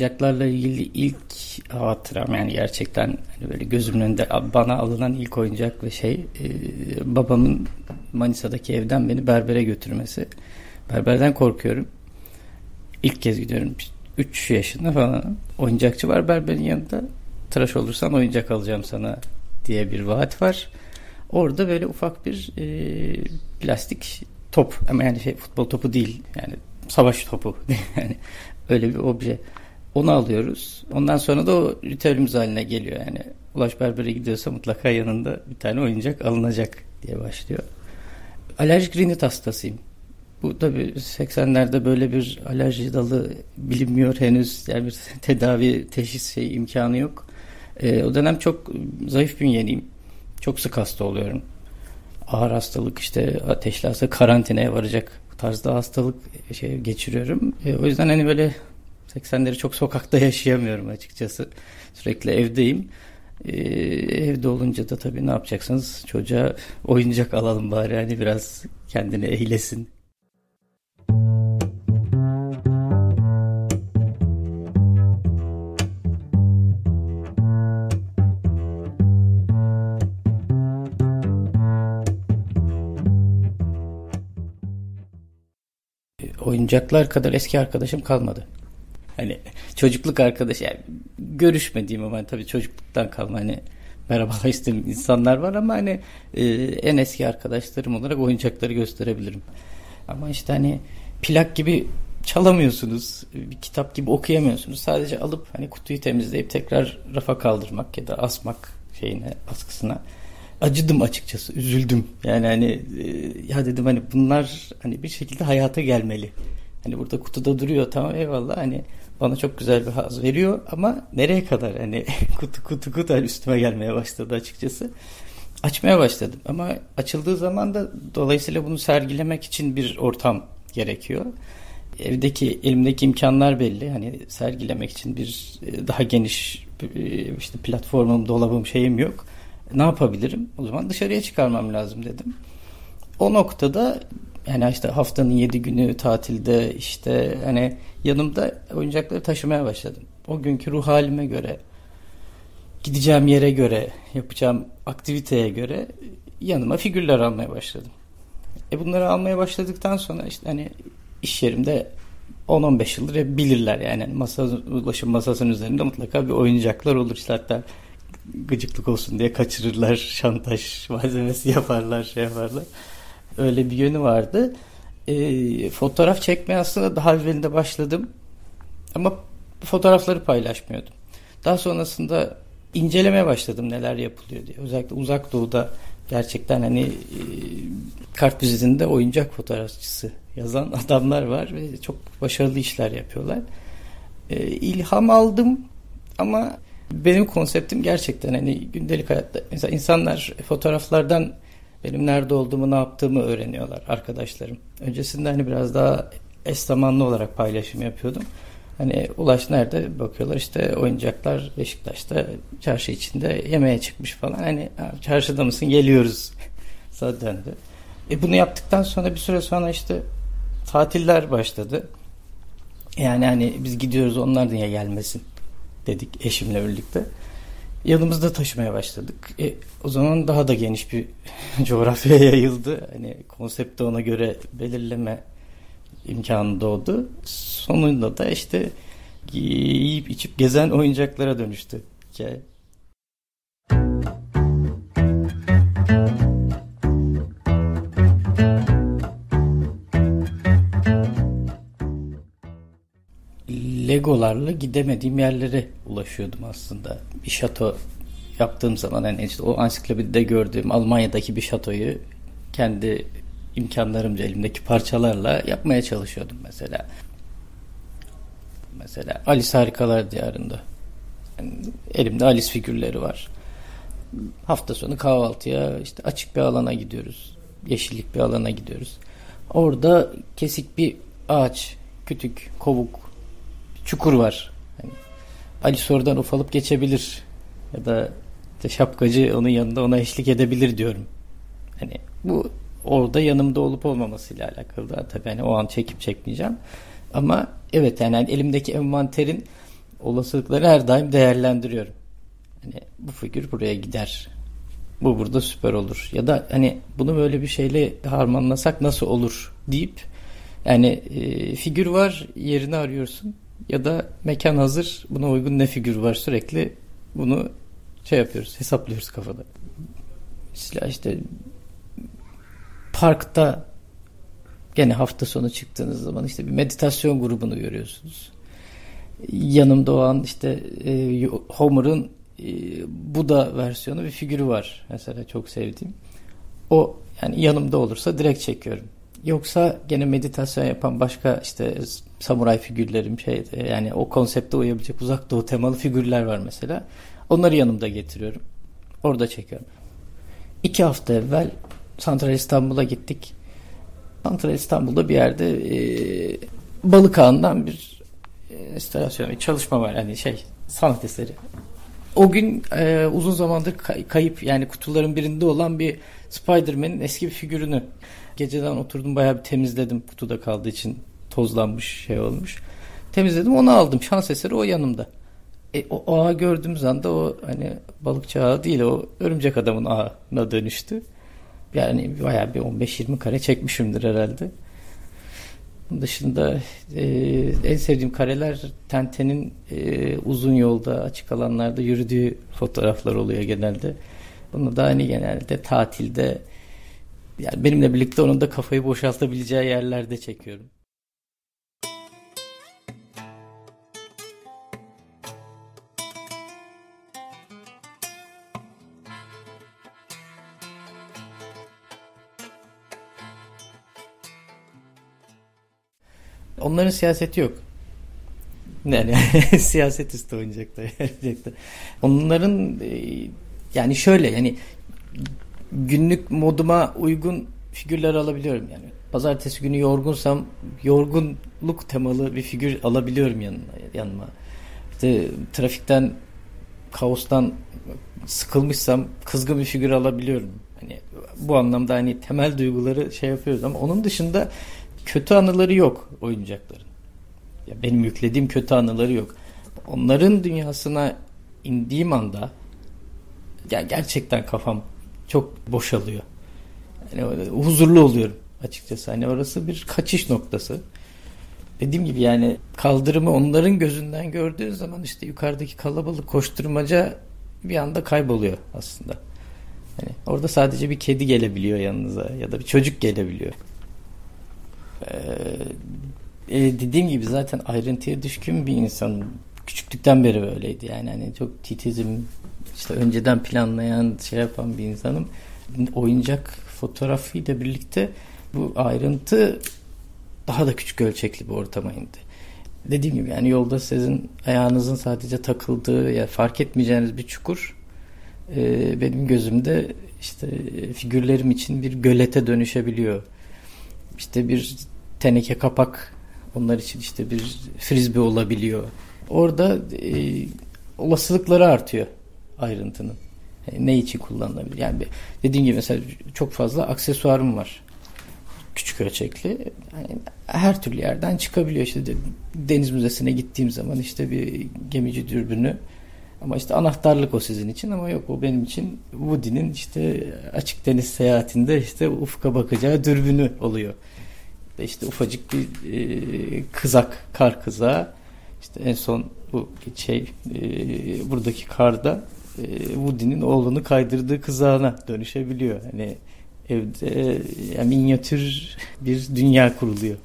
oyuncaklarla ilgili ilk hatıram yani gerçekten hani böyle gözümün önünde bana alınan ilk oyuncak ve şey e, babamın Manisa'daki evden beni berbere götürmesi. Berberden korkuyorum. İlk kez gidiyorum. 3 yaşında falan. Oyuncakçı var berberin yanında. Tıraş olursan oyuncak alacağım sana diye bir vaat var. Orada böyle ufak bir e, plastik top ama yani şey futbol topu değil yani savaş topu yani öyle bir obje. Onu alıyoruz. Ondan sonra da o ritüelimiz haline geliyor yani. Ulaş Berber'e gidiyorsa mutlaka yanında bir tane oyuncak alınacak diye başlıyor. Alerjik rinit hastasıyım. Bu tabi 80'lerde böyle bir alerji dalı bilinmiyor henüz. Yani bir tedavi, teşhis şey imkanı yok. E, o dönem çok zayıf bünyeliyim. Çok sık hasta oluyorum. Ağır hastalık işte ateşli hasta karantinaya varacak tarzda hastalık şey geçiriyorum. E, o yüzden hani böyle 80'leri çok sokakta yaşayamıyorum açıkçası. Sürekli evdeyim. Ee, evde olunca da tabii ne yapacaksınız? Çocuğa oyuncak alalım bari hani biraz kendini eğlesin. oyuncaklar kadar eski arkadaşım kalmadı. Hani çocukluk arkadaş yani görüşmediğim ama tabii çocukluktan kalma hani merhabalaştığım insanlar var ama hani e, en eski arkadaşlarım olarak oyuncakları gösterebilirim. Ama işte hani plak gibi çalamıyorsunuz. Bir kitap gibi okuyamıyorsunuz. Sadece alıp hani kutuyu temizleyip tekrar rafa kaldırmak ya da asmak şeyine askısına acıdım açıkçası. Üzüldüm. Yani hani e, ya dedim hani bunlar hani bir şekilde hayata gelmeli. Hani burada kutuda duruyor tamam eyvallah hani bana çok güzel bir haz veriyor ama nereye kadar hani kutu kutu kutu üstüme gelmeye başladı açıkçası. Açmaya başladım ama açıldığı zaman da dolayısıyla bunu sergilemek için bir ortam gerekiyor. Evdeki elimdeki imkanlar belli. Hani sergilemek için bir e, daha geniş e, işte platformum, dolabım şeyim yok. Ne yapabilirim? O zaman dışarıya çıkarmam lazım dedim. O noktada yani işte haftanın yedi günü tatilde işte hani yanımda oyuncakları taşımaya başladım. O günkü ruh halime göre gideceğim yere göre yapacağım aktiviteye göre yanıma figürler almaya başladım. E bunları almaya başladıktan sonra işte hani iş yerimde 10-15 yıldır bilirler yani masa ulaşım masasının üzerinde mutlaka bir oyuncaklar olur işte hatta gıcıklık olsun diye kaçırırlar şantaj malzemesi yaparlar şey yaparlar öyle bir yönü vardı. E, fotoğraf çekmeye aslında daha evvelinde başladım. Ama fotoğrafları paylaşmıyordum. Daha sonrasında incelemeye başladım neler yapılıyor diye. Özellikle uzak doğuda gerçekten hani e, kart vizitinde oyuncak fotoğrafçısı yazan adamlar var ve çok başarılı işler yapıyorlar. E, ilham aldım ama benim konseptim gerçekten hani gündelik hayatta mesela insanlar fotoğraflardan benim nerede olduğumu, ne yaptığımı öğreniyorlar arkadaşlarım. Öncesinde hani biraz daha eş zamanlı olarak paylaşım yapıyordum. Hani Ulaş nerede bakıyorlar işte oyuncaklar Beşiktaş'ta çarşı içinde yemeğe çıkmış falan. Hani çarşıda mısın geliyoruz. Sana döndü. E bunu yaptıktan sonra bir süre sonra işte tatiller başladı. Yani hani biz gidiyoruz onlar niye gelmesin dedik eşimle birlikte yanımızda taşımaya başladık. E, o zaman daha da geniş bir coğrafyaya yayıldı. Hani konsepti ona göre belirleme imkanı doğdu. Sonunda da işte yiyip içip gezen oyuncaklara dönüştü hikaye. Legolarla gidemediğim yerlere ulaşıyordum aslında. Bir şato yaptığım zaman hani işte o ansiklopedide gördüğüm Almanya'daki bir şatoyu kendi imkanlarımca elimdeki parçalarla yapmaya çalışıyordum mesela. Mesela Alice Harikalar Diyarı'nda. Yani elimde Alice figürleri var. Hafta sonu kahvaltıya işte açık bir alana gidiyoruz. Yeşillik bir alana gidiyoruz. Orada kesik bir ağaç, kütük, kovuk, çukur var. Yani Alice oradan ufalıp geçebilir. Ya da işte şapkacı onun yanında ona eşlik edebilir diyorum. Hani bu orada yanımda olup olmamasıyla alakalı da tabii hani o an çekip çekmeyeceğim. Ama evet yani, yani elimdeki envanterin olasılıkları her daim değerlendiriyorum. Hani bu figür buraya gider. Bu burada süper olur. Ya da hani bunu böyle bir şeyle harmanlasak nasıl olur deyip yani e, figür var yerini arıyorsun ya da mekan hazır buna uygun ne figür var sürekli bunu şey yapıyoruz hesaplıyoruz kafada. Mesela işte parkta gene hafta sonu çıktığınız zaman işte bir meditasyon grubunu görüyorsunuz. Yanımda o an işte e, Homer'ın e, Buda versiyonu bir figürü var. Mesela çok sevdiğim. O yani yanımda olursa direkt çekiyorum. Yoksa gene meditasyon yapan başka işte samuray figürlerim şey yani o konsepte uyabilecek uzak doğu temalı figürler var mesela. Onları yanımda getiriyorum. Orada çekiyorum. İki hafta evvel Santral İstanbul'a gittik. Santral İstanbul'da bir yerde e, balık ağından bir e, installasyon, bir çalışma var. Yani şey sanat eseri. O gün e, uzun zamandır kay- kayıp yani kutuların birinde olan bir Spider-Man'in eski bir figürünü geceden oturdum bayağı bir temizledim kutuda kaldığı için tozlanmış şey olmuş. Temizledim onu aldım şans eseri o yanımda. E, o, o ağı gördüğümüz anda o hani balıkçı ağı değil o örümcek adamın ağına dönüştü. Yani bayağı bir 15-20 kare çekmişimdir herhalde. Bunun dışında e, en sevdiğim kareler Tenten'in e, uzun yolda açık alanlarda yürüdüğü fotoğraflar oluyor genelde. Bunu da hani genelde tatilde yani benimle birlikte onun da kafayı boşaltabileceği yerlerde çekiyorum. Onların siyaseti yok. Yani siyaset üstü gerçekten. Onların e, yani şöyle yani günlük moduma uygun figürler alabiliyorum yani. Pazartesi günü yorgunsam yorgunluk temalı bir figür alabiliyorum yanına, yanıma. İşte trafikten kaostan sıkılmışsam kızgın bir figür alabiliyorum. Hani bu anlamda hani temel duyguları şey yapıyoruz ama onun dışında kötü anıları yok oyuncakların. Ya benim yüklediğim kötü anıları yok. Onların dünyasına indiğim anda ya gerçekten kafam çok boşalıyor. Yani huzurlu oluyorum açıkçası. Hani orası bir kaçış noktası. Dediğim gibi yani kaldırımı onların gözünden gördüğün zaman işte yukarıdaki kalabalık koşturmaca bir anda kayboluyor aslında. Yani orada sadece bir kedi gelebiliyor yanınıza ya da bir çocuk gelebiliyor. Ee, e, dediğim gibi zaten ayrıntıya düşkün bir insan. Küçüklükten beri böyleydi yani hani çok titizim işte önceden planlayan şey yapan bir insanım. Oyuncak fotoğrafıyla birlikte bu ayrıntı daha da küçük ölçekli bir ortama indi. Dediğim gibi yani yolda sizin ayağınızın sadece takıldığı ya fark etmeyeceğiniz bir çukur e, benim gözümde işte figürlerim için bir gölete dönüşebiliyor. İşte bir teneke kapak onlar için işte bir frisbee olabiliyor. Orada e, olasılıkları artıyor ayrıntının. Yani ne için kullanılabilir? Yani dediğim gibi mesela çok fazla aksesuarım var. Küçük ölçekli. Yani her türlü yerden çıkabiliyor. İşte de, deniz müzesine gittiğim zaman işte bir gemici dürbünü ama işte anahtarlık o sizin için ama yok o benim için Woody'nin işte açık deniz seyahatinde işte ufka bakacağı dürbünü oluyor. İşte ufacık bir e, kızak, kar kızağı. İşte en son bu şey e, buradaki karda e, Woody'nin oğlunu kaydırdığı kızağına dönüşebiliyor. Hani evde yani minyatür bir dünya kuruluyor.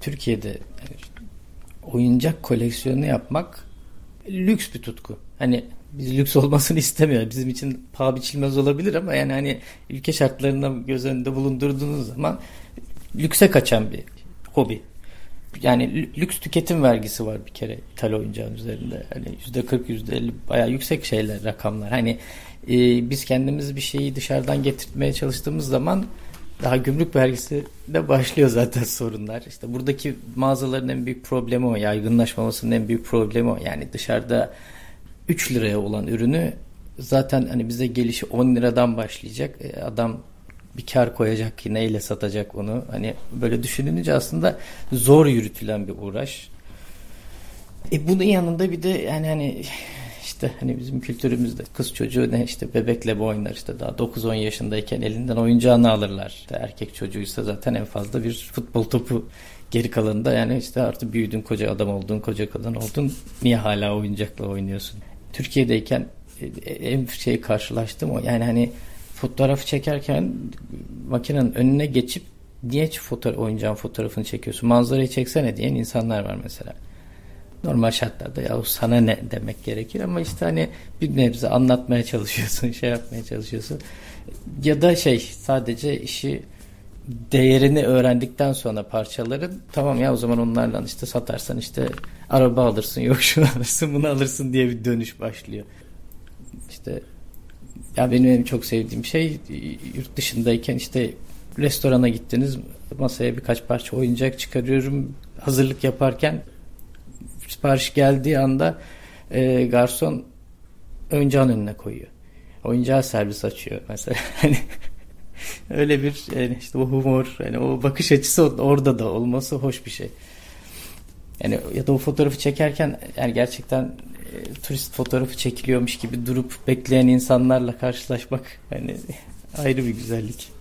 Türkiye'de oyuncak koleksiyonu yapmak lüks bir tutku. Hani biz lüks olmasını istemiyor. Bizim için paha biçilmez olabilir ama yani hani ülke şartlarından göz önünde bulundurduğunuz zaman lükse kaçan bir hobi. Yani lüks tüketim vergisi var bir kere ithal oyuncağın üzerinde. Hani yüzde 40 yüzde 50 bayağı yüksek şeyler rakamlar. Hani e, biz kendimiz bir şeyi dışarıdan getirtmeye çalıştığımız zaman daha gümrük vergisi de başlıyor zaten sorunlar. İşte buradaki mağazaların en büyük problemi o. Yaygınlaşmamasının en büyük problemi o. Yani dışarıda 3 liraya olan ürünü zaten hani bize gelişi 10 liradan başlayacak. E, adam bir kar koyacak ki neyle satacak onu. Hani böyle düşününce aslında zor yürütülen bir uğraş. E bunun yanında bir de yani hani işte hani bizim kültürümüzde kız çocuğu ne işte bebekle bu oynar işte daha 9-10 yaşındayken elinden oyuncağını alırlar. İşte erkek çocuğuysa zaten en fazla bir futbol topu geri kalanında yani işte artık büyüdün koca adam oldun koca kadın oldun niye hala oyuncakla oynuyorsun? Türkiye'deyken e, en şey karşılaştım o. Yani hani fotoğrafı çekerken makinenin önüne geçip niye fotoğraf, oyuncağın fotoğrafını çekiyorsun? Manzarayı çeksene diyen insanlar var mesela. Normal şartlarda ya sana ne? demek gerekir ama işte hani bir nebze anlatmaya çalışıyorsun şey yapmaya çalışıyorsun. Ya da şey sadece işi değerini öğrendikten sonra parçaların tamam ya o zaman onlarla işte satarsan işte araba alırsın yok şunu alırsın bunu alırsın diye bir dönüş başlıyor. İşte ya benim en çok sevdiğim şey yurt dışındayken işte restorana gittiniz masaya birkaç parça oyuncak çıkarıyorum hazırlık yaparken sipariş geldiği anda e, garson oyuncağın önüne koyuyor. Oyuncağı servis açıyor mesela. Hani öyle bir yani işte o humor, yani o bakış açısı orada da olması hoş bir şey. Yani ya da o fotoğrafı çekerken yani gerçekten e, turist fotoğrafı çekiliyormuş gibi durup bekleyen insanlarla karşılaşmak yani ayrı bir güzellik.